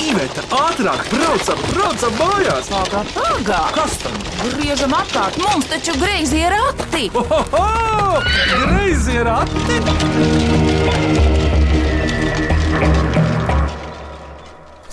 Iveta, ātrāk, braucam, braucam mājās! Pagā, pagā! Kas tam? Griežam apkārt, mums taču greizi ir rati! Ohoho! Greizi ir ati!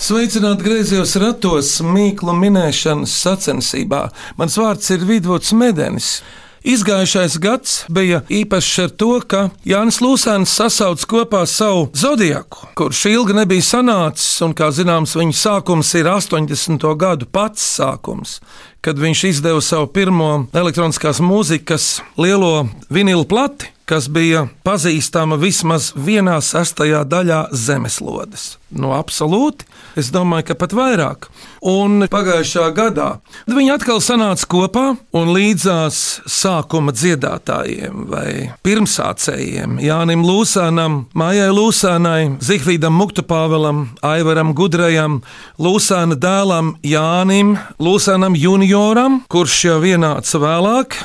Sveicināt griezos ratos mīklu minēšanas sacensībā. Mans vārds ir Vidvuds Medenis. Izgājušais gads bija īpašs ar to, ka Jānis Lūsēns sasauc kopā savu zodiaku, kurš ilgi nebija sanācis, un, kā zināms, viņa sākums ir 80. gadu pats sākums, kad viņš izdeva savu pirmo elektroniskās mūzikas lielo vinilu plati kas bija pazīstama vismaz vienā sastajā daļā zemeslodes. No absolūti, es domāju, ka pat vairāk. Un pagājušā gadā viņi atkal sanāca kopā un līdzās sākuma dziedātājiem vai pirmsācējiem Jānim Lūsānam, Mājai Lūsānai, Zihvīdam Muktupāvelam, Aivaram Gudrajam, Lūsāna dēlam Jānim Lūsānam junioram, kurš jau ienāca vēlāk,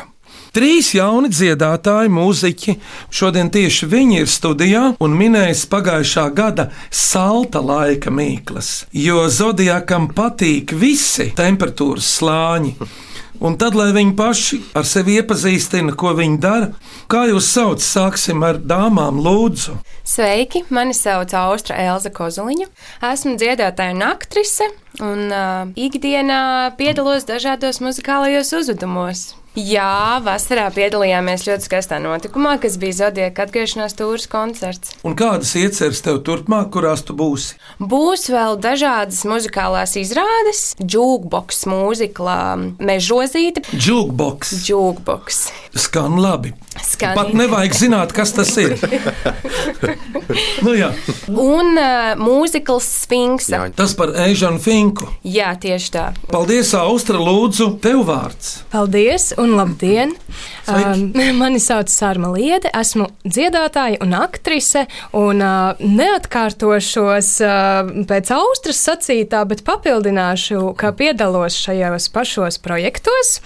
Trīs jauni dziedātāji, mūziķi. Šodien tieši viņi ir studijā un minējas pagājušā gada salta laika mīklas. Jo zodiakam patīk visi temperatūras slāņi. Un tad, lai viņi paši ar sevi iepazīstina, ko viņi dara, kā jūs saucat, sāksim ar dāmām, lūdzu. Sveiki, mani sauc Austra Elza Kozoliņa. Esmu dziedātāja un aktrise, un uh, ikdienā piedalos dažādos muzikālajos uzvedumos. Jā, vasarā piedalījāmies ļoti skaistā notikumā, kas bija Zodieka atgriešanās tūris koncerts. Un kādas ieceres tev turpmāk, kurās tu būsi? Būs vēl dažādas muzikālās izrādes, džūkboks, mūzikla, mežozīte. Džūkboks. Džūkboks. Skan labi. Skan. Pat nevajag zināt, kas tas ir. nu, jā. Un uh, mūzikls Sphinxa. Jā. Tas par Ežanu Finku. jā, tieši tā. Paldies, Austra, lūdzu, tev vārds. Paldies un labdien! Um, mani sauc Sārma Liede, esmu dziedātāja un aktrise. Un, uh, neatkārtošos uh, pēc austras sacītā, bet papildināšu, ka piedalos šajos pašos projektos.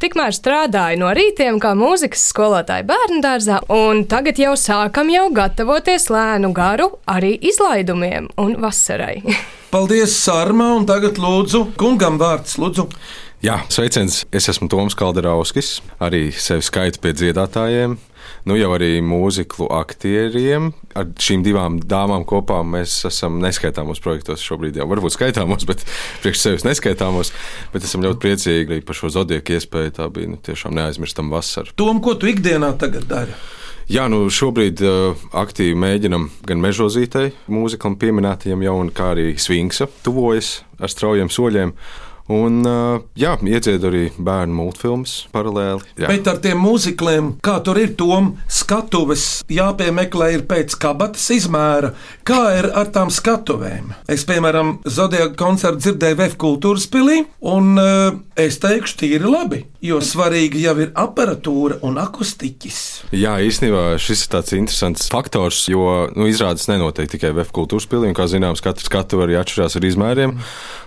Tikmēr strādāju no rītiem kā mūzikas skolotāja bērnu dārzā, un tagad jau sākam jau gatavoties lēnu garu arī izlaidumiem un vasarai. Paldies, Sārma, un tagad lūdzu, kungam vārds, lūdzu. Jā, sveiciens! Es esmu Toms Kalderauskis, arī sevi skaitu pie dziedātājiem. Nu, jau arī mūziklu aktieriem. Ar šīm divām dāmām kopā mēs esam neskaitāmos projektos šobrīd. Jau varbūt skaitāmos, bet priekš sevis neskaitāmos. Bet esam ļoti priecīgi par šo zodieku iespēju. Tā bija nu, tiešām neaizmirstama vasara. Tom, ko tu ikdienā tagad dari? Jā, nu šobrīd uh, aktīvi mēģinam gan mežozītei, mūzikam pieminētajam jau, kā arī svinksa tuvojas ar straujiem soļiem. Un, jā, iedziedu arī bērnu multfilmas paralēli. Jā. Bet ar tiem mūzikliem, kā tur ir, tom skatuves jāpiemeklē ir pēc kabatas izmēra. Kā ir ar tām skatuvēm? Es, piemēram, Zodiaka koncertu dzirdēju VF kultūras pilī, un es teikšu, tīri labi, jo svarīgi jau ir aparatūra un akustiķis. Jā, īstenībā šis ir tāds interesants faktors, jo nu, izrādes nenotiek tikai VF kultūras pilī, un, kā zināms, katra skatuve arī atšķirās ar izmēriem.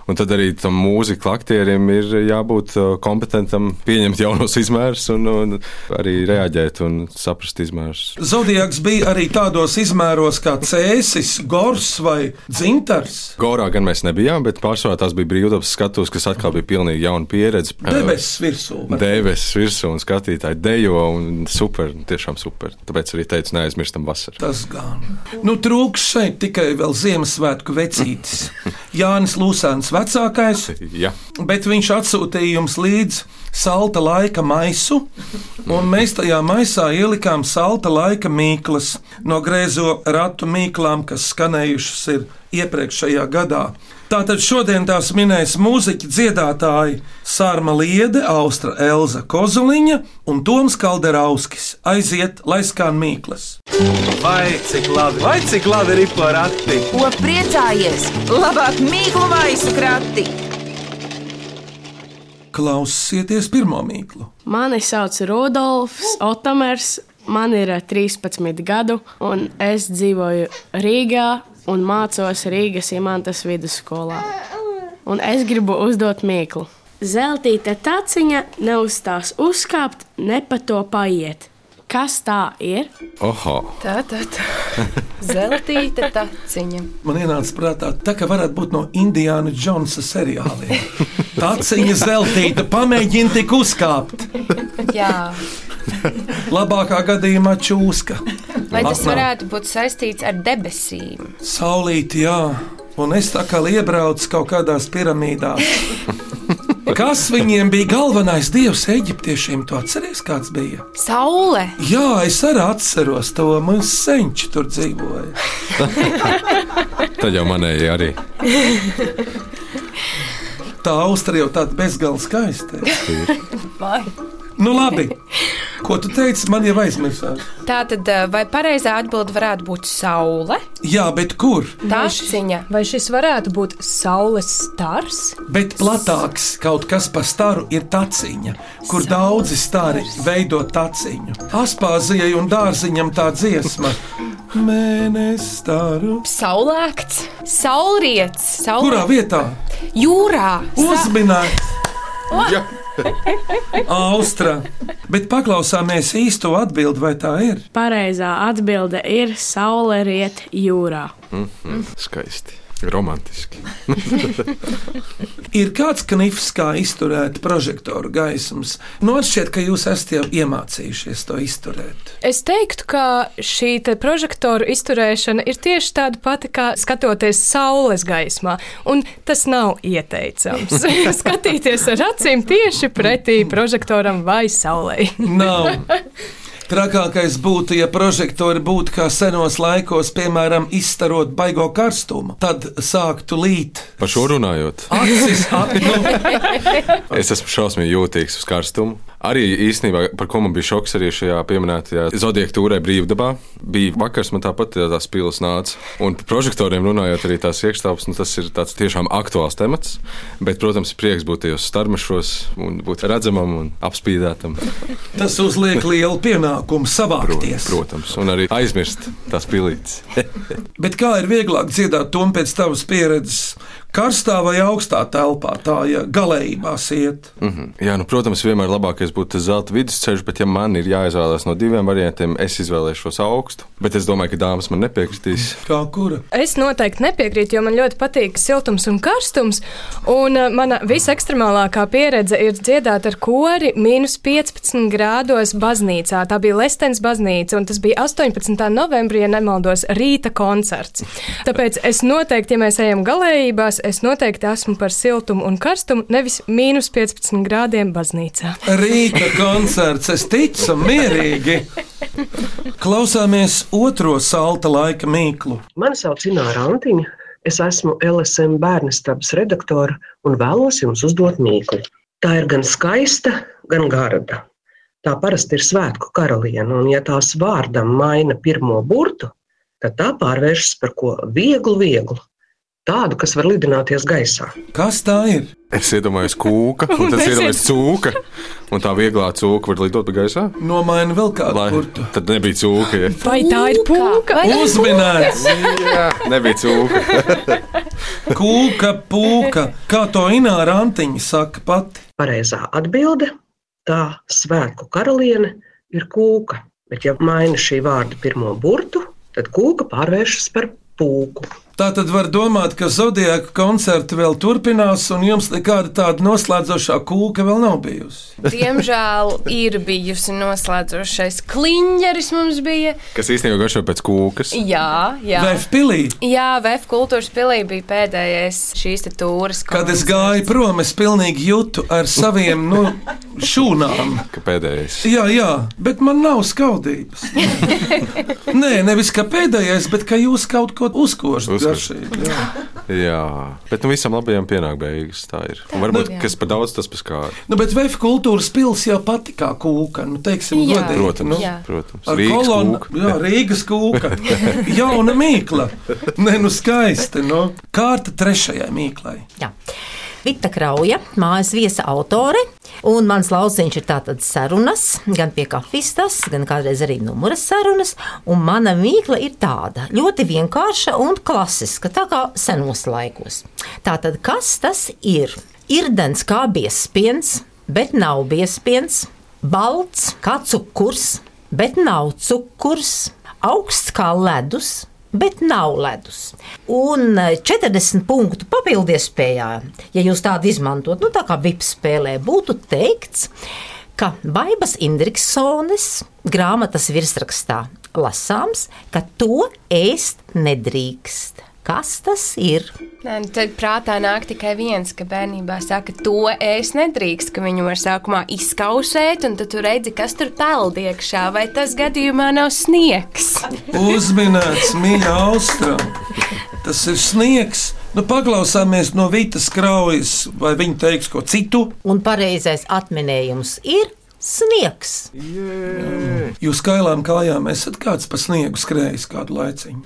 Un tad arī tam mūzikas aktierim ir jābūt uh, kompetentam pieņemt jaunos izmērus un, un arī reaģēt un saprast izmērus. Zodiaks bija arī tādos izmēros kā cēsis, gors vai dzintars. Gorā gan mēs nebijām, bet pārsvarā tās bija brīvdabas skatuves, kas atkal bija pilnīgi jauna pieredze. Debesis virsū. var Debesis virsū un skatītāji dejo un super, tiešām super. Tāpēc arī teicu, neaizmirstam vasaru. Tas gan. Nu, trūks šeit tikai vēl Ziemassvētku vecītis. Jānis Lūsāns vecākais, Jā. Bet viņš atsūtīja jums līdzi salta laika maisu, un mēs tajā maisā ielikām salta laika mīklas no grēzo ratu mīklām, kas skanējušas ir iepriekšējā gadā. Tātad šodien tās minēs mūziķi, dziedātāji Sārma Liede, Austra Elza Kozoliņa un Toms Kalderauskis. Aiziet, lai skan mīklas! Vai cik labi, vai cik labi ir porakti? Ko priecājies? Labāk mīklu maisu krati! Klausieties pirmo mīklu! Mani sauc Rudolfs Otamers, man ir eh, 13 gadu, un es dzīvoju Rīgā un mācos Rīgas imantas vidusskolā. Un es gribu uzdot mīklu. Zeltīta taciņa neuzstās uzkāpt, ne pa to paiet. Kas tā ir? Oho! Tā, tā, tā. Zeltīta taciņa. Man ienāca prātā, tā kā varētu būt no Indiāna Džonsa seriāliem. Tā ciņa zeltīta, pamēģini tik uzkāpt. Jā. Labākā gadījumā čūska. Vai tas varētu būt saistīts ar debesīm? Saulīti, jā. Un es tā kā iebraucu kaut kādās piramīdās. Kas viņiem bija galvenais dievs eģiptiešiem? Tu atceries, kāds bija? Saule! Jā, es arī atceros to. Mums senči tur dzīvoja. Tad jau manēji arī. Tā austra jau tāda bezgalīgi skaista. Nu, labi. Ko tu teici? Man jau aizmirsās. Tā tad, eh, vai pareizā atbilde varētu būt saule? Jā, bet kur? Taciņa. Vai šis varētu būt saules stars? Bet platāks kaut kas pa staru ir taciņa, kur daudzi stari veido taciņu. Aspāzijai un dārziņam tā dziesma. Mēnesis staru. Saulēkts, saulriets, saule... Kurā vietā? jūrā. Uzminēt! Austra. Bet paklausāmies īsto atbildi, vai tā ir? Pareizā atbilde ir saule riet jūrā. Skaisti. Romantiski. Ir kāds knifs, kā izturēt prožektoru gaismas. Nu, man šķiet, ka jūs esat jau iemācījušies to izturēt. Es teiktu, ka šī te prožektoru izturēšana ir tieši tāda pati kā skatoties saules gaismā, un tas nav ieteicams. Skatīties ar acīm tieši pretī prožektoram vai saulei. Nav. Trakākais būtu, ja prožektori būtu kā senos laikos, piemēram, izstarot baigo karstumu. Tad sāktu līt. Par šo runājot, Acis, nu, es esmu šausmīgi jūtīgs uz karstumu. Arī īstenībā, par ko man bija šoks arī šajā pieminētajā zodieka tūrē brīvdabā, bija vakars, man tāpat tās pilas nāca. Un par prožektoriem runājot, arī tās iekštelpas, nu, tas ir tāds tiešām aktuāls temats. Bet, protams, prieks būt tajos starmešos un būt redzamam un apspīdētam. tas uzliek lielu pienākumu savākties. Protams, un arī aizmirst tās pilītes. Bet kā ir vieglāk dziedāt to pēc tavas pieredzes? Karstā vai augstā telpā, tā ja galējībās iet. Mhm. Jā, nu, protams, vienmēr labākais būtu zelta vidusceļš, bet, ja man ir jāizvēlās no diviem variantiem, es izvēlēšos augstu. Bet es domāju, ka dāmas man nepiekritīs. Kā kura? Es noteikti nepiekrītu, jo man ļoti patīk siltums un karstums. Un uh, mana visekstremālākā pieredze ir dziedāt ar kori mīnus 15 grādos baznīcā. Tā bija Lestens baznīca, un tas bija 18. novembrī, ja nemaldos, rīta koncerts. Tāpēc es noteikti, ja mēs ejam galējībās, es noteikti esmu par siltumu un karstumu, nevis mīnus 15 grādiem baznīcā. Rīta koncerts, es ticu, mierīgi. Klausāmies otro salta laika mīklu. Mani sauc Ināra Antiņa. Es esmu LSM bērnistabas redaktore un vēlos jums uzdot mīklu. Tā ir gan skaista, gan garda. Tā parasti ir svētku karaliene, un ja tās vārdam maina pirmo burtu, tad tā pārvēršas par ko vieglu, vieglu. Tādu, kas var lidināties gaisā. Kas tā ir? Es iedomājos kūka, un tas ir iedomājos cūka. Un tā vieglā cūka var lidot gaisā. Nomaina vēl kādu Lai, burtu. tad nebija cūka. Ja. Vai tā ir pūka? Uzminēts! Jā, nebija cūka. Kūka, pūka, kā to Ināra Antiņa saka pati. Pareizā atbilde - tā svētku karaliene ir kūka. Bet, ja maina šī vārda pirmo burtu, tad kūka pārvēršas par pūku. Tā tad var domāt, ka zodiaka koncerti vēl turpinās, un jums nekāda tāda noslēdzošā kūka vēl nav bijusi. Diemžēl ir bijusi noslēdzošais kliņģeris mums bija. Kas īstenībā garšo pēc kūkas. Jā, jā. Vēf pilī, Jā, VF kultūras pilī bija pēdējais šīs te tūres. kad es koncerts. gāju prom, es pilnīgi jūtu ar saviem nu, šūnām. Ka pēdējais. Jā, jā, bet man nav skaudības. Nē, nevis kā pēdējais, bet ka jūs kaut ko uzkošat Uzkošat. Garšīgi. jā. Jā, bet nu visam labajam pienāk beigas. Tā ir. Un varbūt, Jā. kas par daudz, tas paskāra. Nu, bet Vēf kultūras pils jau pati kā kūka, nu, teiksim, Jā. godīgi. Protams, Nu, Jā. protams. Ar Rīgas kolonu, kūka. jā, Rīgas kūka. Jauna mīkla. Nē, nu skaisti. Nu. Kārta trešajai mīklai. Jā. Vita Krauja, mājas viesa autore, un mans lauciņš ir tātad sarunas, gan pie kafijas, gan kādreiz arī numuras sarunas, un mana mīkla ir tāda ļoti vienkārša un klasiska, tā kā senos laikos. Tātad, kas tas ir? Irdens kā biespiens, bet nav biespiens, balts kā cukurs, bet nav cukurs, augsts kā ledus. Bet nav ledus. Un eh, 40 punktu papildu iespējā, ja jūs tādu izmantot, nu tā kā vips spēlē, būtu teikts, ka Baibas Indriksones grāmatas virsrakstā lasāms, ka to ēst nedrīkst. Kas tas ir? Nē, nu tad prātā nāk tikai viens, ka bērnībā saka, to es nedrīkst, ka viņu var sākumā izkausēt, un tad tu redzi, kas tur peld iekšā, vai tas gadījumā nav sniegs. Uzminēts, mīļā austra. Tas ir sniegs. Nu, paklausāmies no Vītas kraujas, vai viņa teiks ko citu. Un pareizais atminējums ir sniegs. Jūs kailām kājām esat kāds pa sniegu skrējis kādu laiciņu.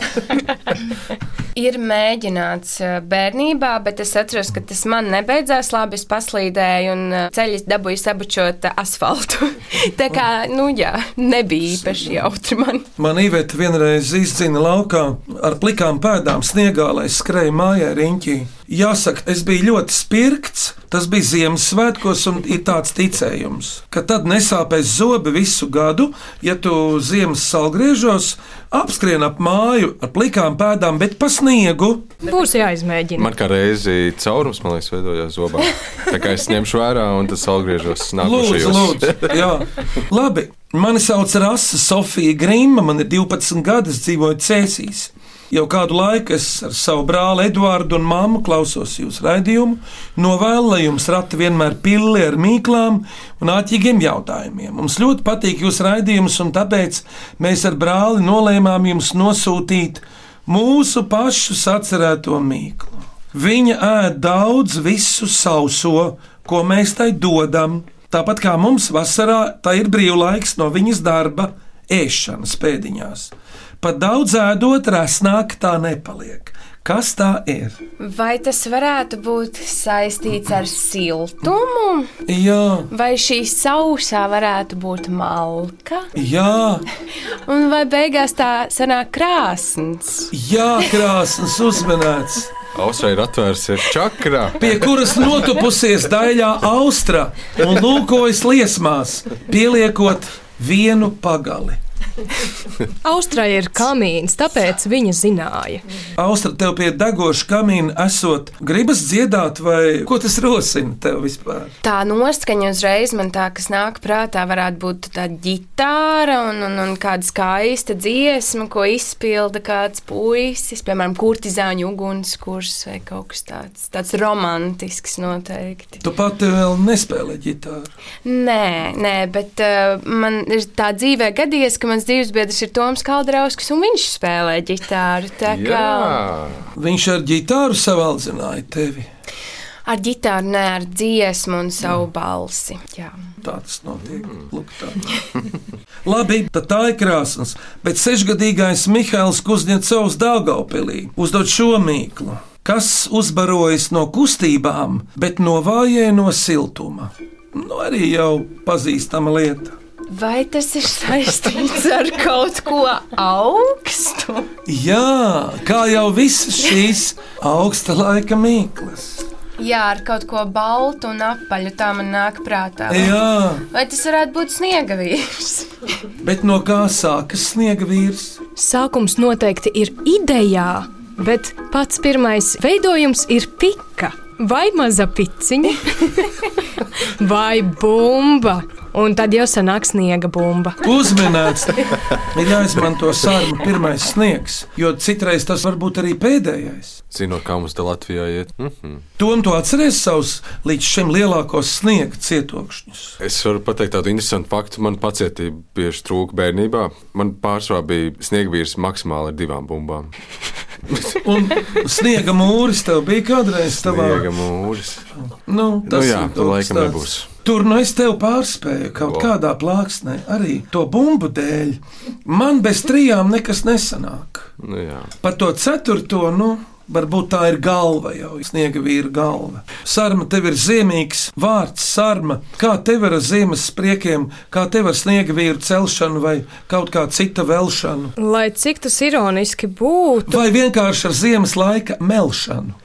Ir mēģināts bērnībā, bet es atceros, ka tas man nebeidzās labi. Es paslīdēju un ceļš dabūju sabučot asfaltu. Tā kā, nu jā, nebija īpaši jautri man. Man īvēta vienreiz izdzina laukā ar plikām pēdām sniegā, lai skrēju mājā riņķī. Jāsaka, es biju ļoti spirgts. Tas bija Ziemassvētkos, un ir tāds ticējums, ka tad nesāpēs zobi visu gadu, ja tu ziemas salgriežos, apskrien ap māju ar plikām pēdām, bet pa sniegu. Būs jāizmēģina. Man kā reizi caurums, man liekas, veidojās zobā. Tā kā es ņemšu vērā un tas atgriežos Lūdzu, nākošajos. lūdzu. Jā. Labi, mani sauc Rasa Sofija Grīma, man ir 12 gadi, es dzīvoju Cēsīs. Jau kādu laiku es ar savu brāli Eduardu un māmu klausos jūsu raidījumu. Novēlu, lai jums rati vienmēr pilli ar mīklām un āķīgiem jautājumiem. Mums ļoti patīk jūsu raidījums, un tāpēc mēs ar brāli nolēmām jums nosūtīt mūsu pašu sacerēto mīklu. Viņa ēd daudz visu sauso, ko mēs tai dodam. Tāpat kā mums vasarā, tā ir brīvlaiks no viņas darba, ēšanas pēdiņās. Pat daudz ēdot, rasnāk tā nepaliek. Kas tā ir? Vai tas varētu būt saistīts ar siltumu? Jā, Vai šī sausā varētu būt malka? jā, Un vai beigās tā sanāk krāsns? jā krāsas uzmanēts, Austra ir atvērsies čakrā. pie kuras notupusies daļā austra un lūkojas liesmās, pieliekot vienu pagali. Austrai ir kamīns, tāpēc viņa zināja. Austra tev pie degoša kamīna esot, gribas dziedāt, vai ko tas rosina tev vispār? Tā noskaņa uzreiz man tā, kas nāk prātā, varētu būt tā ģitāra un, un, un kāda skaista dziesma, ko izpilda kāds puisis, piemēram, kurtizāņu ugunskurs vai kaut kas tāds, tāds romantisks noteikti. Tu pati vēl nespēlē ģitāru. Nē, nē, bet uh, man ir tā dzīvē gadījies, ka mans dzīvesbiedrs ir Toms Kaldrauskis un viņš spēlē ģitāru. Tā kā Viņš ar ģitāru savaldzināja tevi. ar ģitāru, ne ar dziesmu un savu balsi. Jā. Tā tas notiek. Lūk, tā. Labi, tad tā ir krāsas. Bet sešgadīgais Mihails Kuzņecovs Dāgaupilī uzdod šo mīklu. Kas uzbarojas no kustībām, bet novājē no siltuma? Nu, arī jau pazīstama lieta. Vai tas ir saistīts ar kaut ko augstu? Jā, kā jau visas šīs augsta laika mīklas. Jā, ar kaut ko baltu un apaļu tā man nāk prātā. Jā, Vai tas varētu būt sniega vīrs? bet no kā sākas sniega vīrs? Sākums noteikti ir idejā, bet pats pirmais veidojums ir pika vai maza piciņa vai bumba. Un tad jau sanāk sniega bumba. Uzminēts, ir jāizmanto sārma pirmais sniegs, jo citreiz tas var būt arī pēdējais. Zinot, kā mums te Latvijā iet. Mm -hmm. Tom, tu atceries savus līdz šim lielākos sniega cietokšņus. Es varu pateikt tādu interesantu faktu. Man pacietība bieži trūka bērnībā. Man pārsvarā bija sniegvīrs maksimāli ar divām bumbām. Un sniega mūris tev bija kādreiz tavā Sniega mūris. Nu, Nu jā, ir laikam kas tāds. nebūs. Tur nu es tev pārspēju kaut O. kādā plāksnē, arī to bumbu dēļ. Man bez trijām nekas nesanāk. Nu, jā. Par to ceturto, nu, varbūt tā ir galva jau, sniega vīra galva. Sarma, tev ir ziemīgs vārds, sarma. Kā tev ir ar ziemas spriekiem, kā tev ar sniega vīru celšanu vai kaut kā cita velšanu? Lai cik tas ironiski būtu, Vai vienkārši ar ziemas laika melšanu?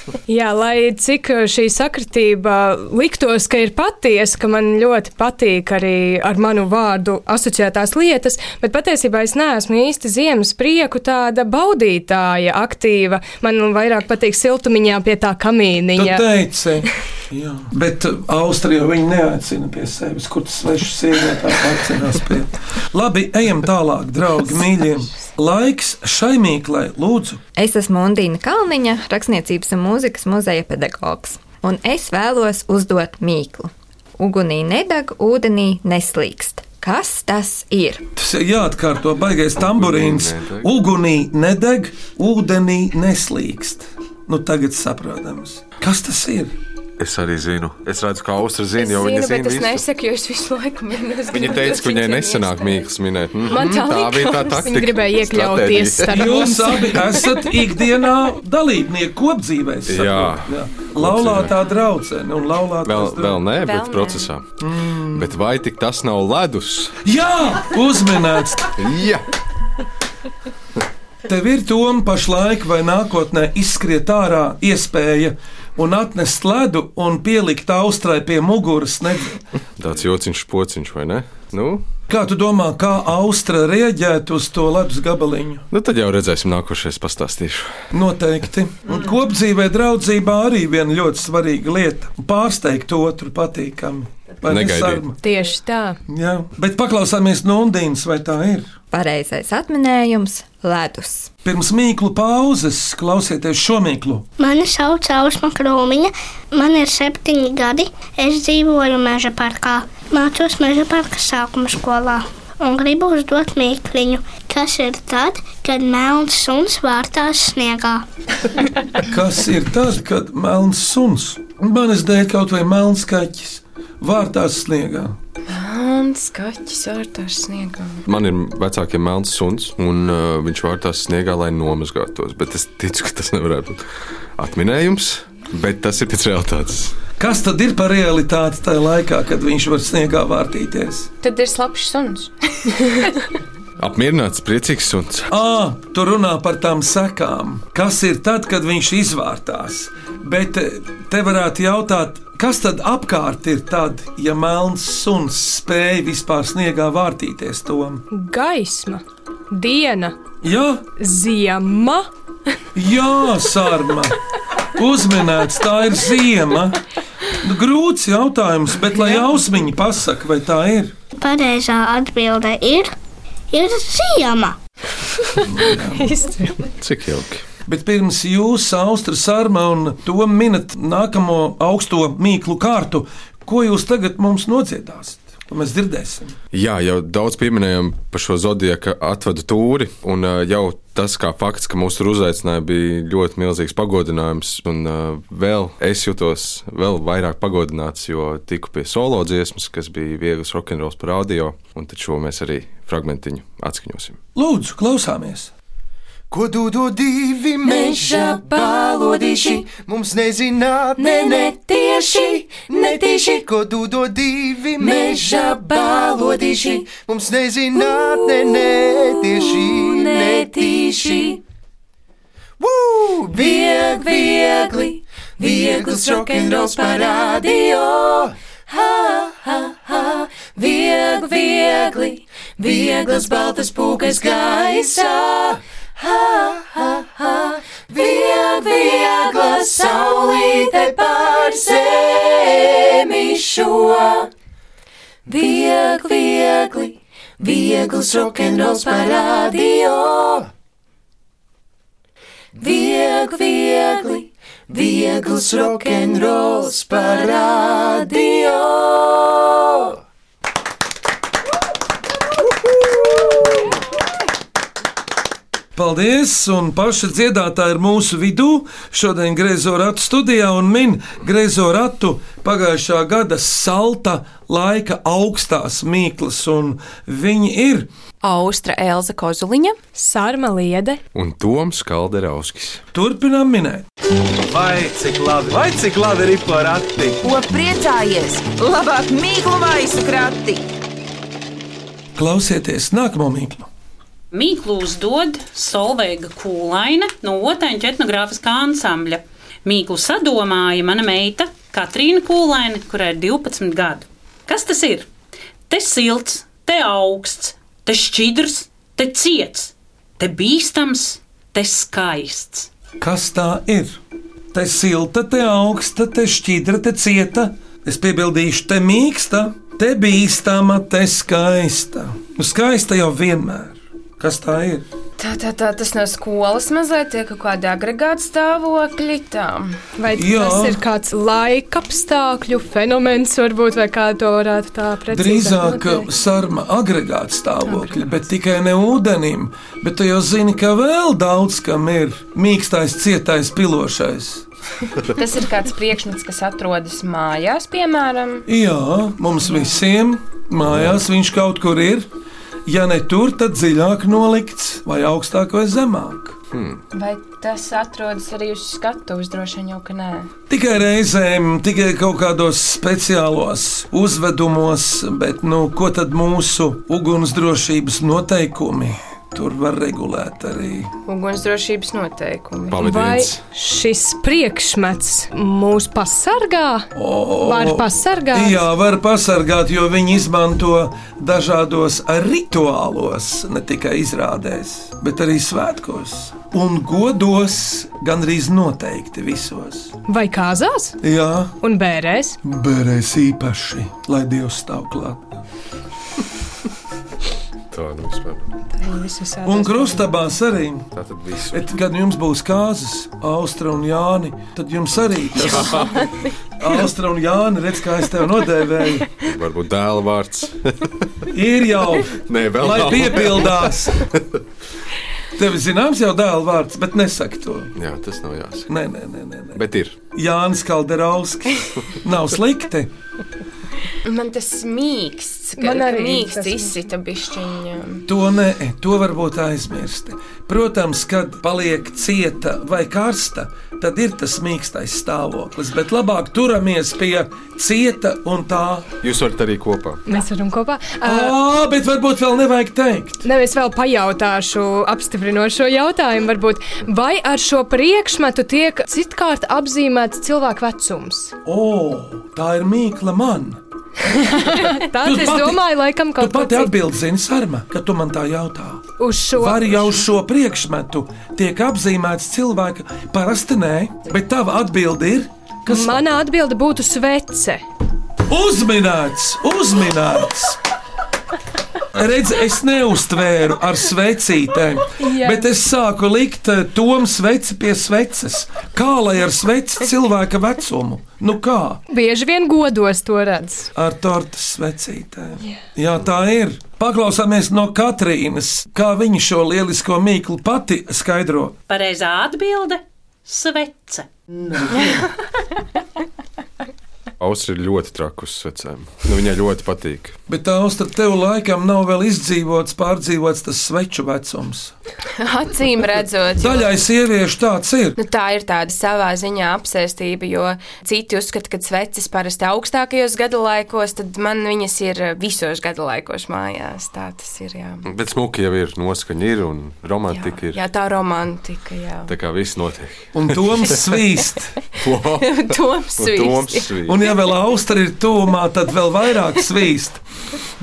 Jā, lai cik šī sakritība liktos, ka ir patiesa, ka man ļoti patīk arī ar manu vārdu asociētās lietas, bet patiesībā es neesmu īsti ziemas prieku tāda baudītāja, aktīva. Man vairāk patīk siltumiņā pie tā Tu kamīniņa. teici, jā. bet uh, Austrija viņa neaicina pie sevis, kur tas svešs sievietē aicinās pie. Labi, ejam tālāk, draugi, mīļie. Laiks šai mīklai, lūdzu. Es esmu Undīna Kalniņa, rakstniecības un mūzikas muzeja pedagogs, un es vēlos uzdot mīklu. Ugunī nedeg, ūdenī neslīkst. Kas tas ir? Tas ir jāatkārto, baigais tamburīns. Ugunī nedeg, ūdenī neslīkst. Nu, tagad saprotams. Kas tas ir? Es arī zinu. Es redzu, ka Austra zina, jo viņa zina es visu. nesaku, jo es visu laiku minu. Es Viņa teica, ka viņai nesanāk mīklas minēt. Mhm, Man tā tā bija tā taktika. Viņa gribēja iekļauties Jūs abi esat ikdienā dalībnieki kopdzīvēs. Jā. Laulātā draudzene un laulātā Vēl, vēl nē, bet Vēl nē. procesā. Mm. Bet vai tik tas nav ledus? Jā, uzminēts. Jā, Tev ir doma pašlaik vai nākotnē izskriet ārā iespēja un atnest ledu un pielikt austrai pie muguras. Ne... tāds jociņš, pociņš, vai ne? Nu, Kā tu domā, kā austra rēģētu uz to ledus gabaliņu? nu tad jau redzēsim, nākošais pastāstīšu. Noteikti. Un kopdzīvē, draudzībā arī viena ļoti svarīga lieta - pārsteigt otru patīkami. Negaidīt. Tieši tā. Jā, bet paklausāmies no Undīnas, vai tā ir? Pareizais atminējums - ledus. Pirms mīklu pauzes klausieties šo mīklu. Mani sauc Ausma Krūmiņa, man ir septiņi gadi. Es dzīvoju meža parkā, mācos meža parka sākuma skolā. Un gribu uzdot mīkliņu, kas ir tad, kad melns suns vārtās sniegā. Kas ir tas, kad melns suns un manis dēļ kaut vai melns kaķis vārtās sniegā? Un skaķis ar tā sniegā. Man ir vecākiem melns suns, un uh, viņš vārtās sniegā, lai nomazgātos. Bet es ticu, ka tas nevarētu būt atminējums, bet tas ir pēc realitātes. Kas tad ir par realitāti tajā laikā, kad viņš var sniegā vārtīties? Tad ir slapjš suns. Apmierināts, priecīgs suns. Ā, tu runā par tām sekām. Kas ir tad, kad viņš izvārtās? Bet eh, te varētu jautāt, kas tad apkārt ir tad, ja melns suns spēj vispār sniegā vārtīties tom? Gaisma, diena, Jā, ziema. jā sārma. Uzminēts, tā ir ziema. Nu, grūts jautājums, bet lai ausmiņi pasaka, vai tā ir? Pareizā atbilde ir, ir ziema. Cik jauki. Bet pirms jūs, Austra Sārma, un to minat nākamo augsto mīklu kārtu, ko jūs tagad mums nodziedāsiet? Mēs dzirdēsim? Jā, jau daudz pieminējām par šo zodiaka atvadu tūri, un uh, jau tas kā fakts, ka mūsu uzaicināja, bija ļoti milzīgs pagodinājums. Un uh, vēl es jutos vēl vairāk pagodināts, jo tiku pie solo dziesmas, kas bija viegls rokenrols par audio, un šo mēs arī fragmentiņu atskaņosim. Lūdzu, klausāmies! Ko dūdo divi meža balodīši, mums nezināt, ne netieši, netieši. Ko dūdo divi meža balodīši, mums nezināt, ne netieši, netieši. Woo! Vieg, viegli, viegls rokenrols parādio. Ha, ha, ha, vieg, viegli, vieglas baltas pūkas gaisā. Ha, ha, ha, vieg, viegla saulīte pār zemi šo. Vieg, viegli, viegls rokenrols parādio. Vieg, viegli, viegls rokenrols parādio. Paldies! Un paša dziedātāja ir mūsu vidū. Šodien Grēzo ratu studijā un min Grēzo ratu pagājušā gada salta laika augstās mīklas, un viņi ir Austra Elza Kozuliņa, Sārma Liede, Un Toms Kalderauskis. Turpinām minēt. Vai cik labi, vai cik labi ir porakti? Ko priecājies? Labāk mīklu maisu krati! Klausieties nākamo mīklu. Mīklu uzdod Solveiga Kūlaina no Otaņa etnogrāfiskā ansambļa. Mīklu sadomāja mana meita Katrīna Kūlaine, kurai ir 12 gadu. Kas tas ir? Te silts, te augsts, te šķidrs, te ciets, te bīstams, te skaists. Kas tā ir? Te silta, te augsta, te šķidra, te cieta. Es piebildīšu, te mīksta, te bīstama, te skaista. Nu, skaista jau vienmēr. Kas tā ir? Tā, tā, tā tas no skolas mazliet tie kaut kādi agregāti stāvokļi. Tā. Vai Jā. tas ir kāds laika apstākļu fenomens, varbūt, vai kā to varētu tā precīzi Drīzāk sarma agregāta stāvokļa, bet tikai ne ūdenim. Bet tu jau zini, ka vēl daudz kam ir mīkstais, cietais, pilošais. Tas ir kāds priekšmets, kas atrodas mājās, piemēram. Jā, mums visiem mājās viņš kaut kur ir. Ja ne tur, tad dziļāk nolikts, vai augstāk vai zemāk. Hmm. Vai tas atrodas arī uz skatuves? Droši vien jau ka nē. Tikai reizēm, tikai kaut kādos speciālos uzvedumos, bet nu, ko tad mūsu ugunsdrošības noteikumi tur var regulēt arī? Ugunsdrošības noteikumi. Vai šis priekšmets mūs pasargā? Var pasargāt? Jā, var pasargāt, jo viņi izmanto dažādos rituālos, ne tikai izrādēs, bet arī svētkos. Un godos gandrīz noteikti visos. Vai kāzās? Jā, Un bērēs? bērēs īpaši, lai Dievs stāv klāt. Tā nu vispār. Un krustabās arī. Tā tad viss. Kad jums būs kāzas, Austra un Jāni, tad jums arī tas Austra un Jāni, redz, kā es tev nodēvēju. Varbūt dēla vārds. Ir jau, Nē, vēl lai nav. piepildās. Tev zināms jau dēla vārds, bet nesaki to. Jā, tas nav jāsaka. Nē, nē, nē. nē, nē. Bet ir. Jānis Kalderauskis. Nav slikti. Man tas mīksts, ka Man arī mīksts izsita bišķiņa. To nē, to varbūt aizmirsti. Protams, kad paliek cieta vai karsta, tad ir tas mīkstais stāvoklis, bet labāk turamies pie cieta un tā. Jūs varat arī kopā. Mēs varam kopā. Ā, bet varbūt vēl nevajag teikt. Nevis vēl pajautāšu, apstiprinošo jautājumu, varbūt, vai ar šo priekšmetu tiek citkārt apzīmēts cilvēku vecums? O, tā ir mīkla man. Tad Tu es pati- domāju, laikam, Tu kaut ko pati atbildi, zini, Sarma, ka tu man tā jautā. Uz šo Vai jau uz šo priekšmetu tiek apzīmēts cilvēka? Parasti nē, bet tava atbilde ir. Kas Mana atbilde būtu svece. Uzminēts, uzminēts! Redz, es neustvēru ar svecītēm, Jā. bet es sāku likt eh, tom sveci pie sveces. Kā lai ar sveci cilvēka vecumu? Nu kā? Bieži vien godos to redz. Ar tortes svecītēm. Jā, tā ir. Paklausāmies no Katrīnas, kā viņa šo lielisko mīklu pati skaidro. Pareizā atbilde - svece. Austra ir ļoti traka uz svecēm. Nu, viņai ļoti patīk. Bet tā austra tev laikam nav vēl izdzīvots, pārdzīvots tas sveču vecums. Acīm redzot, Daļai sieviešu tāds ir. Nu, tā ir tāda savā ziņā apsēstība, jo citi uzskata, ka sveces parasti augstākajos gadalaikos, tad man viņas ir visos gadalaikos mājās. Tā tas ir. Jā, Bet smuki jau ir, noskaņa ir un romantika ir. jā tā romantika. Jā. Tā kā viss notiek. Un Toms svīst. Toms Un Toms svīst. svīst. Un, ja vēl austra ir tūmā, tad vēl vairāk svīst.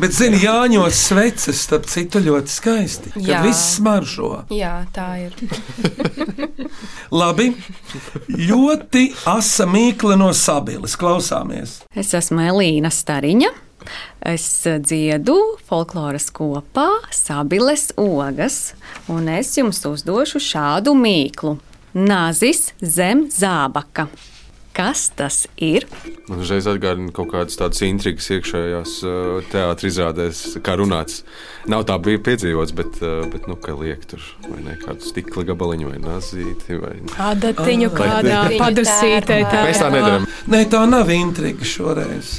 Bet, zini, Jāņos sveces, starp citu, ļoti skaisti. Kad Jā. viss smaržo. jā, tā ir. Labi, ļoti asa mīkla no sabiles. Klausāmies! Es esmu Elīna Stariņa. Es dziedu folkloras kopā, sabiles ogas, un es jums uzdošu šādu mīklu. Nazis zem zābaka. Kas tas ir? Man uzreiz atgādina kaut kādas tādas intrigas iekšējās uh, teātris izrādēs, kā runāts. Nav tā bija piedzīvots, bet, uh, bet nu, ka liek tur vai ne kādu stikla gabaliņu vai nazīti. Vai... Adatiņu Vai- kādā padusītē. tā. Mēs tā nedaram. Nē, tā nav intriga šoreiz.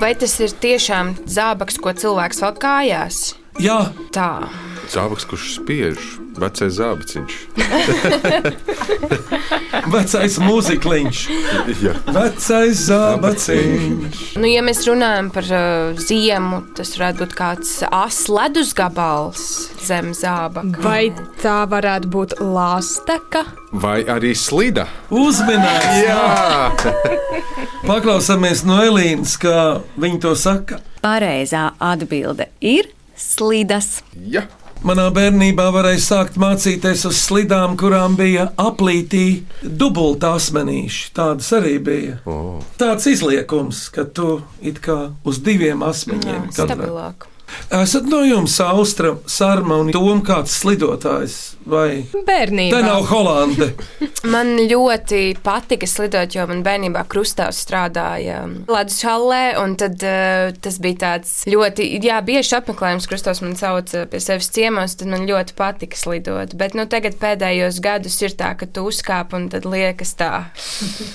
Vai tas ir tiešām zābaks, ko cilvēks vēl kājās? Jā, Tā. Zābaks, kurš spiež, vecais zābaciņš. Vecais mūzikliņš, Jā. vecais zābaciņš. Nu, ja mēs runājam par uh, ziemu, tas varētu būt kāds asins ledus gabals zem zābaka. Vai tā varētu būt lāsteka? Vai arī slida? Uzminēts! Jā! Paklausāmies no Elīnas, kā viņa to saka. Pareizā atbilde ir slidas. Jā. Manā bērnībā varēja sākt mācīties uz slidām, kurām bija aplītī dubultā asmenīši. Tādas arī bija. Oh. Tāds izliekums, ka tu it kā uz diviem asmeņiem stabilāk. Esat no jums, Austra, Sārma un Toma, kāds slidotājs vai Bērnībā. Tā nav Holande. Man ļoti patika slidot, jo man bērnībā krustāvs strādāja ledus hallē, un tad uh, tas bija tāds ļoti, jā, bieži apmeklējums krustāvs man sauca pie sevis ciemos, tad man ļoti patika slidot. Bet, nu, tagad pēdējos gadus ir tā, ka tu uzkāp un tad liekas tā,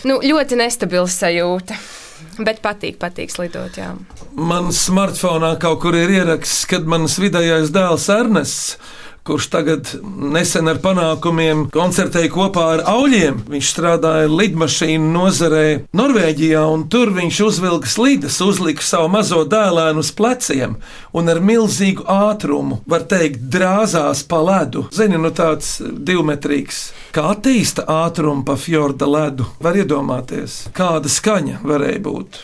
nu, ļoti nestabila sajūta. Bet patīk, patīk slidot, jā. Man smartphonā kaut kur ir ieraksts, kad mans vidējais dēls Ernests. Kurš tagad nesen ar panākumiem koncertēja kopā ar auļiem. Viņš strādāja lidmašīnu nozarē Norvēģijā, un tur viņš uzvilka slīdes, uzlika savu mazo dēlēnu uz pleciem un ar milzīgu ātrumu, var teikt, drāzās pa ledu. Zini, nu tāds divmetrīgs. Kā attīsta ātrumu pa fjorda ledu, var iedomāties, kāda skaņa varēja būt.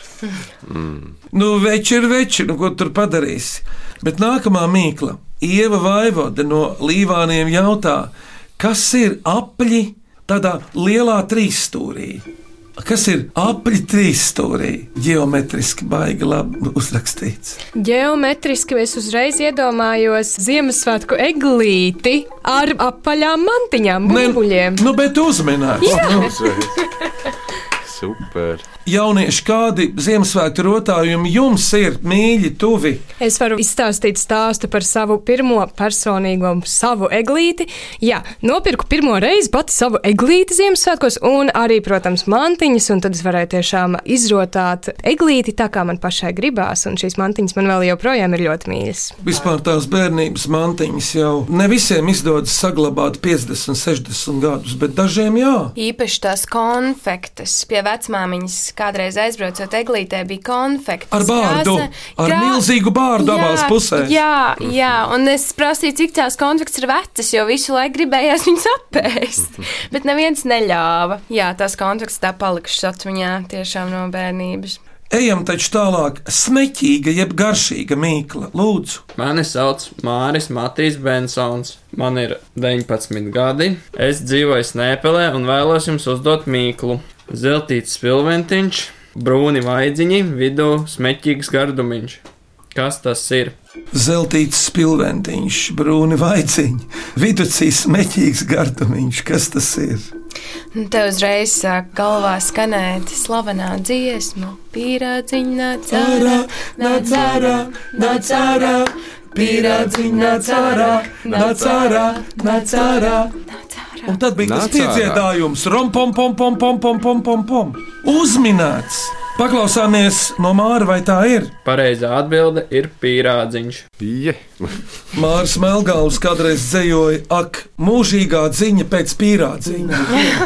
Mm. Nu, veči ir veči, nu, ko tur padarīsi. Bet nākamā mīkla, Ieva Vaivode no Līvāniem jautā, kas ir apļi tādā lielā trīsstūrī? Kas ir apli trīsstūrī? Geometriski baigi labi uzrakstīts. Geometriski es uzreiz iedomājos Ziemassvētku eglīti ar apaļām mantiņām, burbuļiem. Nu, bet. Nu, Super. Jaunieši, kādi Ziemassvētku rotājumi jums ir mīļi, tuvi? Es varu izstāstīt stāstu par savu pirmo personīgo savu eglīti. Jā, nopirku pirmo reizi pati savu eglīti Ziemassvētkos, un arī, protams, mantiņas, un tad es varēju tiešām izrotāt eglīti tā, kā man pašai gribās, un šīs mantiņas man vēl joprojām ir ļoti mīļas. Vispār tās bērnības mantiņas jau ne visiem izdodas saglabāt 50, 60 gadus, bet dažiem jā. Īpaši tās konfektes pie vecmāmiņas kādreiz aizbraucot eglītē, bija konfekts. Ar bārdu, ar milzīgu bārdu abās pusēs. Jā, jā, un es prasīju, cik tās konfekts ir vecas, jo visu laiku gribējās viņas apēst. Bet neviens neļāva. Jā, tās konfekts tā palikušas atmiņā tiešām no bērnības. Ejam taču tālāk. Smeķīga, jeb garšīga mīkla, lūdzu. Mani sauc Māris Matīs Bensons. Man ir 19 gadi. Es dzīvoju Snēpelē un vēlos jums uzdot mīklu. Zeltīts spilventiņš, brūni vaidziņi, vidū smeķīgs gardumiņš. Kas tas ir? Zeltīts spilventiņš, brūni vaiciņi, viducīs meķīgs gardumiņš. Kas tas ir? Un Te uzreiz sāk galvā skanēt slavenā dziesma. Pīrādziņa nāc ārā, nāc ārā, nāc ārā. Nāc ārā, nāc ārā. Un tad bija tas Nāc ārā. piedziedājums, rompom, pom, pom, pom, pom, pom, pom, pom. Uzminēts! Paklausāmies no Māra, vai tā ir? Pareizā atbilde ir pīrādziņš. Je. Mārs Melngāls kādreiz dzējoja, ak, mūžīgā dziņa pēc pīrādziņa.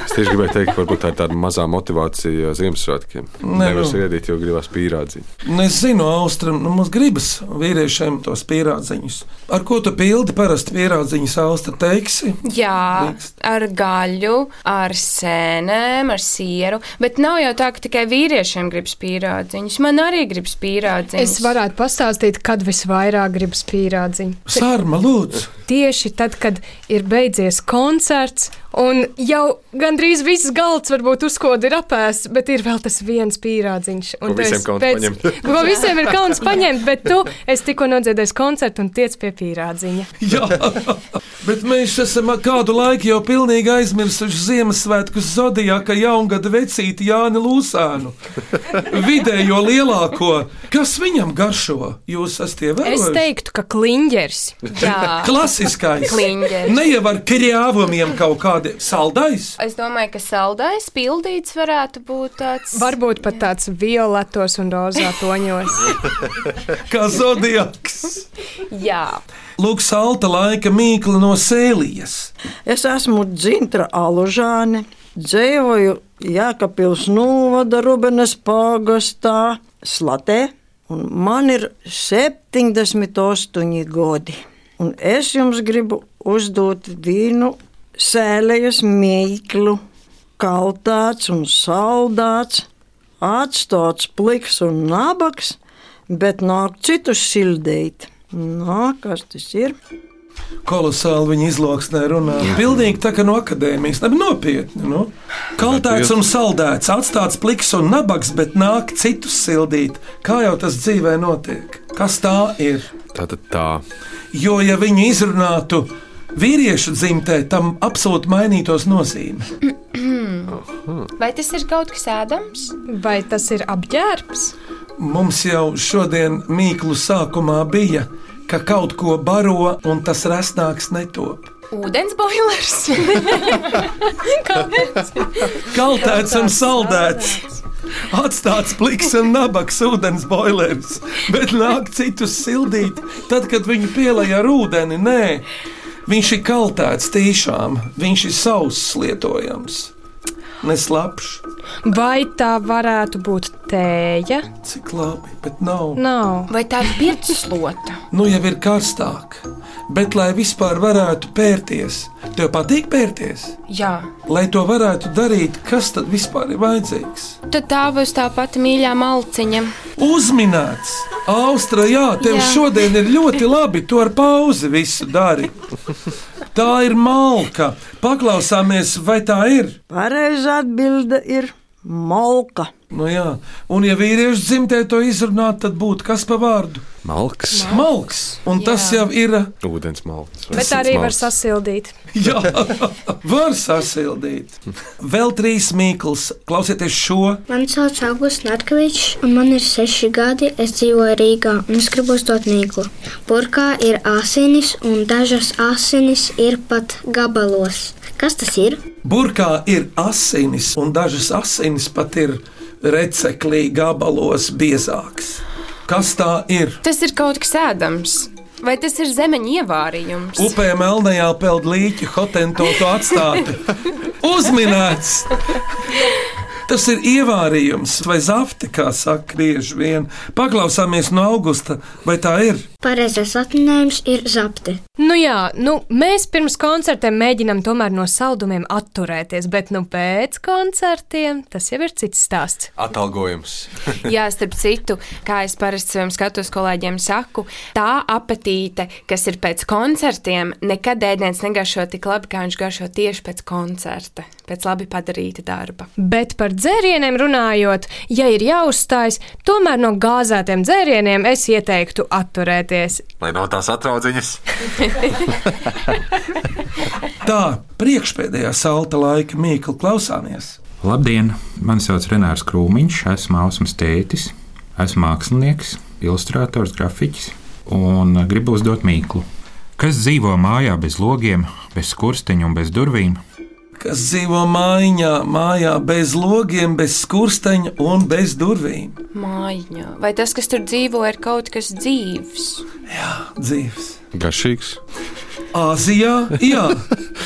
Es tieši gribēju teikt, varbūt tā ir tāda mazā motivācija Ziemassvētkiem. Nē, Nevar nu. sēdīt, jo gribās pīrādziņu. Es zinu, Austram, nu, mums gribas vīriešiem tos pierādziņus. Ar ko tu pildi parasti pierādziņus, Austra, teiksi? Jā, ar gaļu, ar sēnēm, ar sieru. Bet nav jau tā, ka tikai vīriešiem gribas pīrādziņus. Man arī gribas pīrādziņus. Es varētu pastāstīt, kad visvairāk gribas pīrādziņu. Sārma, lūdzu! Tieši tad, kad ir beidzies koncerts, un jau gandrīz viss galds varbūt uzkoda ir apēsts, bet ir vēl tas viens pīrādziņš. Un kauns paņemt. Ko visiem ir kauns paņemt, bet tu esi tikko nodziedājis koncertu un tiec pie pīrādziņa. Jā, bet mēs esam kādu laiku jau pilnīgi aizmirsuši Ziemassvētku zodijā, ka jaungada vecīti Jāni Lūsānu. Vidējo lielāko. Kas viņam garšo? Jūs esat Es ievērojuši? teiktu, ka kliņģers. Klasiskais. Kliņģeris. Ne jau ar krāvumiem kaut kādi saldais. Es domāju, ka saldais pildīts varētu būt tāds. Varbūt pat tāds violetos un rozā toņos. Kā zodiaks. Jā. Lūk, salta laika mīkla no sēlijas. Es esmu Dzintra Alužāne, dzīvoju Jēkabpils novada Rubenes pāgastā Slatē, un man ir 78 gadi. Un es jums gribu uzdot vienu sēlējas mīklu, kaltāts un saldāts, atstāts pliks un nabaks, bet nāk citus sildīt. Nā, kas tas ir? Kolosāli viņa izloksnē runā. Pilnīgi tā kā no akadēmijas, ne nopietni. Nu. Kaltēts un saldēts, atstāts pliks un nabaks, bet nāk citus sildīt. Kā jau tas dzīvē notiek? Kas tā ir? Tā tad tā. Jo, ja viņu izrunātu vīriešu dzimtē, tam absolūti mainītos nozīme. Vai tas ir kaut kas ēdams? Vai tas ir apģērbs? Mums jau šodien mīklu sākumā bija, ka kaut ko baro un tas resnāks netop. Ūdens boilers. Kaltēts un saldēts. Atstāts pliks un nabaks ūdens boilers, bet nāk citus sildīt, tad, kad viņu pielāja ar ūdeni. Nē, viņš ir kaltēts tīšām, viņš ir sauss lietojams, neslapjš. Vai tā varētu būt tēja? Cik labi, bet nav. Nav. Vai tā ir pirkslota? Nu jau ir karstāk, bet lai vispār varētu pērties, tev patīk pērties? Jā. Lai to varētu darīt, kas tad vispār ir vajadzīgs? Tad tā būs tā pati mīļā malciņa. Uzminēts! Austra, jā, tev jā. šodien ir ļoti labi. Tu ar pauzi visu dari. Tā ir malka. Paklausāmies, vai tā ir? Pareizā atbilde ir malka. Nu jā, un ja vīriešu dzimtē to izrunāt, tad būtu kas pa vārdu? Malks. Malks. Un tas jau ir. Ūdens malks. Bet arī var sasildīt. Jā, var sasildīt. Vēl trīs mīklas. Klausieties šo. Mani sauc Augusts Narkevičs, un man ir seši gadi. Es dzīvoju Rīgā, un es gribu uzdot mīklu. Burkā ir asinis, un dažas asinis ir pat gabalos. Kas tas ir? Burkā ir asinis, un dažas asinis pat ir receklī gabalos biezāks. Kas tā ir? Tas ir kaut kas ēdams. Vai tas ir zemeņa ievārījums? Upē melnajā peld līķi, hotento to atstāti. Uzminēts! Tas ir ievārījums vai zafte, kā saka bieži vien. Paklausāmies no augusta, vai tā ir? Pareizais atminējums ir zapte. Nu jā, nu, mēs pirms koncertiem mēģinām tomēr no saldumiem atturēties, bet nu pēc koncertiem tas jau ir cits stāsts. Atalgojums. Jā, starp citu, kā es parasti saviem skatos kolēģiem saku, tā apetīte, kas ir pēc koncertiem, nekad ēdiens negaršo tik labi, kā viņš garšo tieši pēc koncerta, pēc labi padarīta darba. Bet par dzērieniem runājot, ja ir jāuzstājas, tomēr no gāzētiem dzērieniem es ieteiktu atturēties. Lai no tās atraudziņas. Tā, priekšpēdējā salta laika mīkla klausāmies. Labdien! Mani sauc Renārs Krūmiņš, esmu Ausmas tētis, esmu mākslinieks, ilustrators, grafiķis un gribu uzdot mīklu. Kas dzīvo mājā bez logiem, bez skursteņa un bez durvīm? Kas dzīvo mājiņā, mājā bez logiem, bez skursteņa un bez durvīm? Mājiņā. Vai tas, kas tur dzīvo, ir kaut kas dzīves? Dzīves. Garšīgs. Āzijā, jā.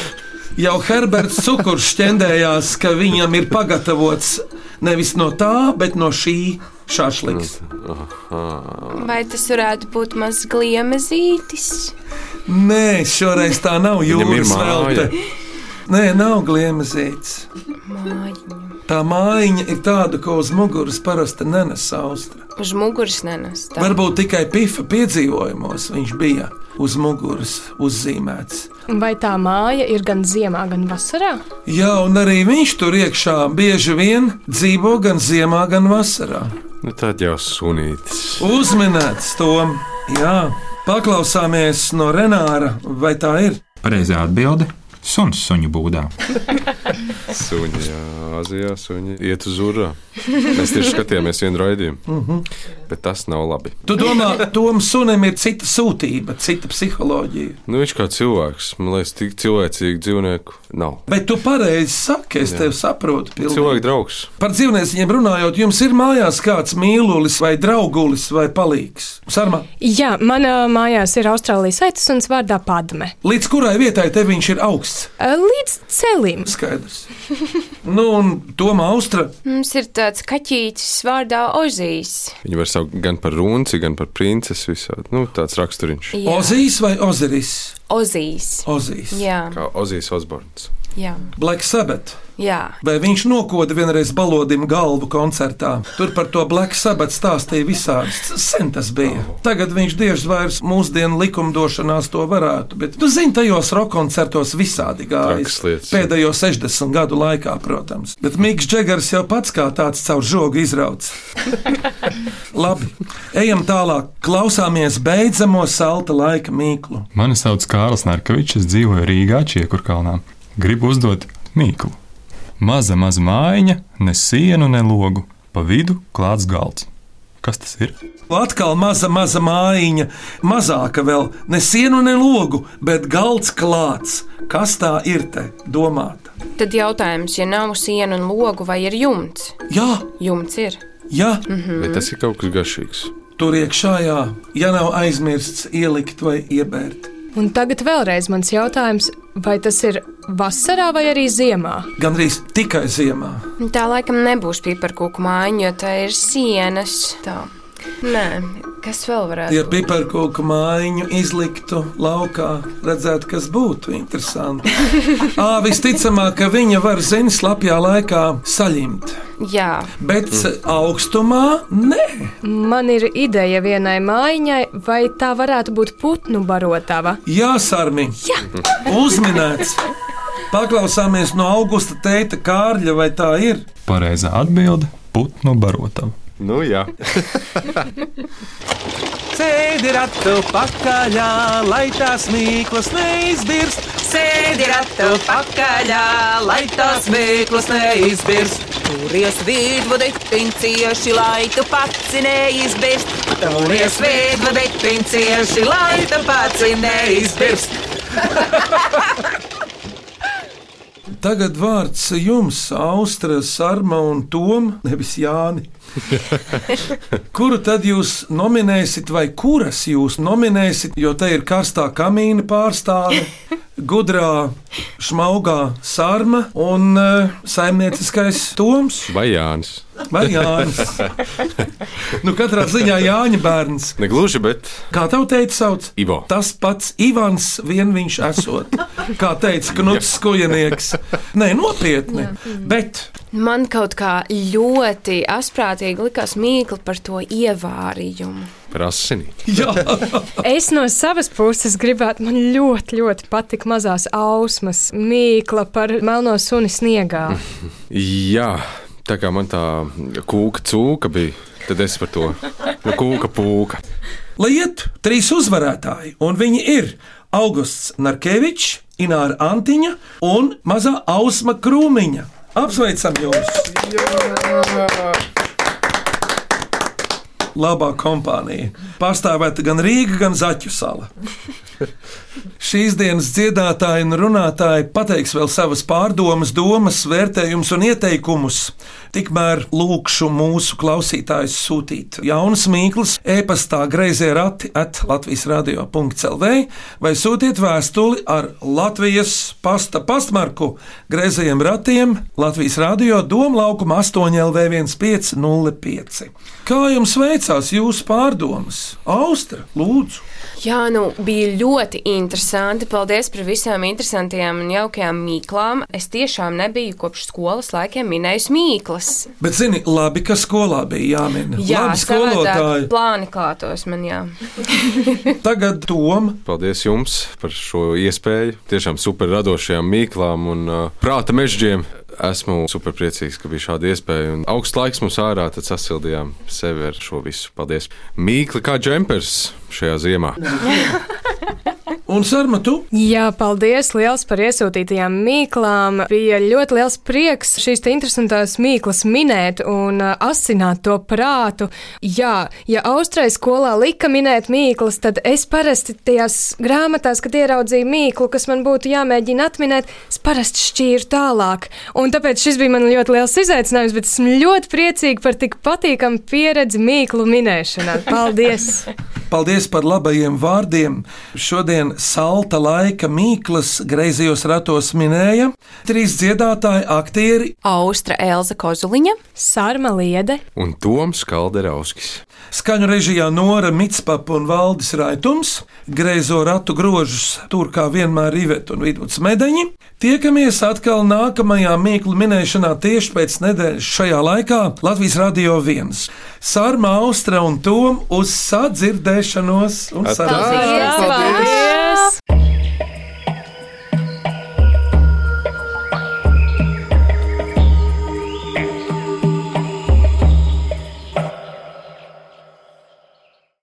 Jau Herberts Cukurs šķendējās, ka viņam ir pagatavots nevis no tā, bet no šī šāšliks. Vai tas varētu būt mazs gliemezītis? Nē, šoreiz tā nav jūras māja. Nē, nav gliemezīts. Mājiņa. Tā mājiņa ir tāda, ko uz muguras parasti nenes austra. Uz muguras nenes. tā. Varbūt tikai pifa piedzīvojumos viņš bija uz muguras uzzīmēts. Vai tā māja ir gan ziemā, gan vasarā? Jā, un arī viņš tur iekšā bieži vien dzīvo gan ziemā, gan vasarā. Nu, tad jau sunītis. Uzminēts to, jā, paklausāmies no Renāra, vai tā ir? Pareizā atbilde - suns suņu būdā. Suņi, jā, Azijā suņi iet uz urā. Mēs tieši skatījāmies vienu raidījumu, Mhm. bet tas nav labi. Tu domā, Tom sunim ir cita sūtība, cita psiholoģija. Nu, viņš kā cilvēks, man liekas, tik cilvēcīgu dzīvnieku nav. Bet tu pareizi saki, es Jā. tevi saprotu. pilnīgi. Cilvēku draugs. Par dzīvniecībiem runājot, jums ir mājās kāds mīlulis vai draugulis vai palīgs? Sarma, Jā, manā mājās ir Austrālijas aitas un vārdā Padme. līdz kurai vietai te viņš ir augsts? Līdz celim. Skaidrs. Nu, un Toma Austra. Mums ir tāds kaķītis vārdā Ozīs. Viņu var saukt gan par runci, gan par princesi. Visādi. Nu, tāds raksturiņš. Jā. Ozīs vai Oziris? Ozīs. Ozīs. Jā, Kā Ozijas Osborns. jā. Black Sabbath. Jā. Vai viņš nokoda vienreiz balodim galvu koncertā? Tur par to Black Sabbath stāstīja visādi. Sen tas bija. Tagad viņš diez vairs mūsdienu likumdošanās to varētu, bet tu zini, tajos roka koncertos visādi gājis. Pēdējo 60 gadu laikā, protams. Bet Mikls Džegars jau pats kā tāds caur žogu izrauts. Labi, ejam tālāk. Klausāmies beidzamo salta laika mīklu. Mani sauc Kārls Narkevičs, es dzīvoju Rīgā, Čiekurkalnā. Gribu uzdot mīklu. Maza, maza mājiņa, ne sienu, ne logu, pa vidu klāts galds. Kas tas ir? Atkal maza, maza mājiņa, mazāka vēl, ne sienu, ne logu, bet galds klāts. Kas tā ir te domāta? Tad jautājums, ja nav sienu un logu, vai ir jumts? Jā, Jumts ir. jā. Mhm. Vai tas ir kaut kas garšīgs? tur iekšā, jā, ja nav aizmirsts ielikt vai iebērt. Un tagad vēlreiz mans jautājums, vai tas ir vasarā vai arī ziemā? Gan arī tikai ziemā. Tā laikam nebūs piparkūku mājiņa, jo tā ir sienas. Tā. Nē, kas vēl varētu Ja būt? piparkūku mājiņu izliktu laukā, redzētu, kas būtu interesanti. Ā, visticamāk, ka viņa var ziņas slapjā laikā saļimt. Jā, Bet augstumā nē. Man ir ideja vienai mājiņai, vai tā varētu būt putnu barotava. Jā, Sārmi. Uzminēts. Paklausāmies no augusta teita Kārļa, vai tā ir? Pareizā atbilde - putnu barotava. Nu, jā. Sēdi ratu pakaļā, lai tās mīklas neizbirst. Sēdi ratu pakaļā, lai tās mīklas neizbirst. Turies vidvadītiņ cieši, lai tu pats neizbirst. Turies vidvadītiņ cieši, lai tu pats neizbirst. Tagad vārds jums, Austra, Sarma un Toma, nevis Jāni. Kuru tad jūs nominēsiet, vai kuras jūs nominēsiet, jo te ir karstā kamīna pārstāve, gudrā, smaugā sarma un uh, saimnieciskais Toms Vai Jānis? Vai Jānis. Nu, katrā ziņā Jāņa bērns. Negluži, bet Kā tev teica, sauc? Ivo. Tas pats Ivans, vien viņš esot. Kā teica Knuts Skujanieks. Nē, nopietni. Bet man kaut kā ļoti asprātīgi likās mīkla par to ievārījumu. par asini. Es no savas puses gribētu, man ļoti, ļoti patīk mazās ausmas, mīkla par melno suni sniegā. Jā, tā kā man tā kūka cūka bija, tad es par to nu, kūka pūka. Lai iet trīs uzvarētāji, un viņi ir Augusts Narkevičs, Ināra Antiņa un Mazā Ausma Krūmiņa. Apsveicam jūs! Labā kompānija. Pārstāvēta gan Rīga, gan Zaķu sala. Šīs dienas dziedātāji un runātāji pateiks vēl savas pārdomas, domas, vērtējumus un ieteikumus. Tikmēr lūkšu mūsu klausītājus sūtīt jaunas mīklas, e-pastā grazē rati at Latvijas radio.clv vai sūtiet vēstuli ar Latvijas pasta pastmarku grazējiem ratiem Latvijas radio Doma laukuma 8 LV 1505. Kā jums veicās jūsu pārdomas? Austra, lūdzu! Jā, nu bija ļoti interesanti. Paldies par visām interesantajām un jaukajām mīklām. Es tiešām nebiju kopš skolas laikiem minējusi mīklas. Bet, zini, labi, ka skolā bija jāmin. Jā, labi, skolotāji. plāni klātos man, jā. Tagad Tom. Paldies jums par šo iespēju. Tiešām super radošajām mīklām un uh, prāta mežģiem. Esmu super priecīgs, ka bija šāda iespēja. Un augsts laiks mums ārā, tad sasildījām sevi ar šo visu. Paldies! Mīkli kā džempers šajā ziemā. Un Sarma, tu? Jā, paldies liels par iesūtītajām mīklām. Bija ļoti liels prieks šīs te interesantās mīklas minēt un uh, asināt to prātu. Jā, ja Austrai skolā lika minēt mīklas, tad es parasti tajās grāmatās, kad ieraudzīju mīklu, kas man būtu jāmēģina atminēt, es parasti šķīru tālāk. Un tāpēc šis bija man ļoti liels izaicinājums, bet esmu ļoti priecīga par tik patīkamu pieredzi mīklu minēšanā. Paldies! Paldies par labajiem vārdiem. Šodien salta laika mīklas greizajos ratos minēja trīs dziedātāji, aktieri Austra Elza Kozuliņa, Sārma Liede un Toms Kalderauskis. Skaņu režijā Nora Mitspapa un Valdis Raitums, greizo ratu grožus tur kā vienmēr Iveta un Vidvuds Medeņi. Tiekamies atkal nākamajā mīklu minēšanā tieši pēc nedēļas šajā laikā Latvijas Radio 1. Sārma Austra un Tom uz sadzirdēšanos un sadzirdēšanos!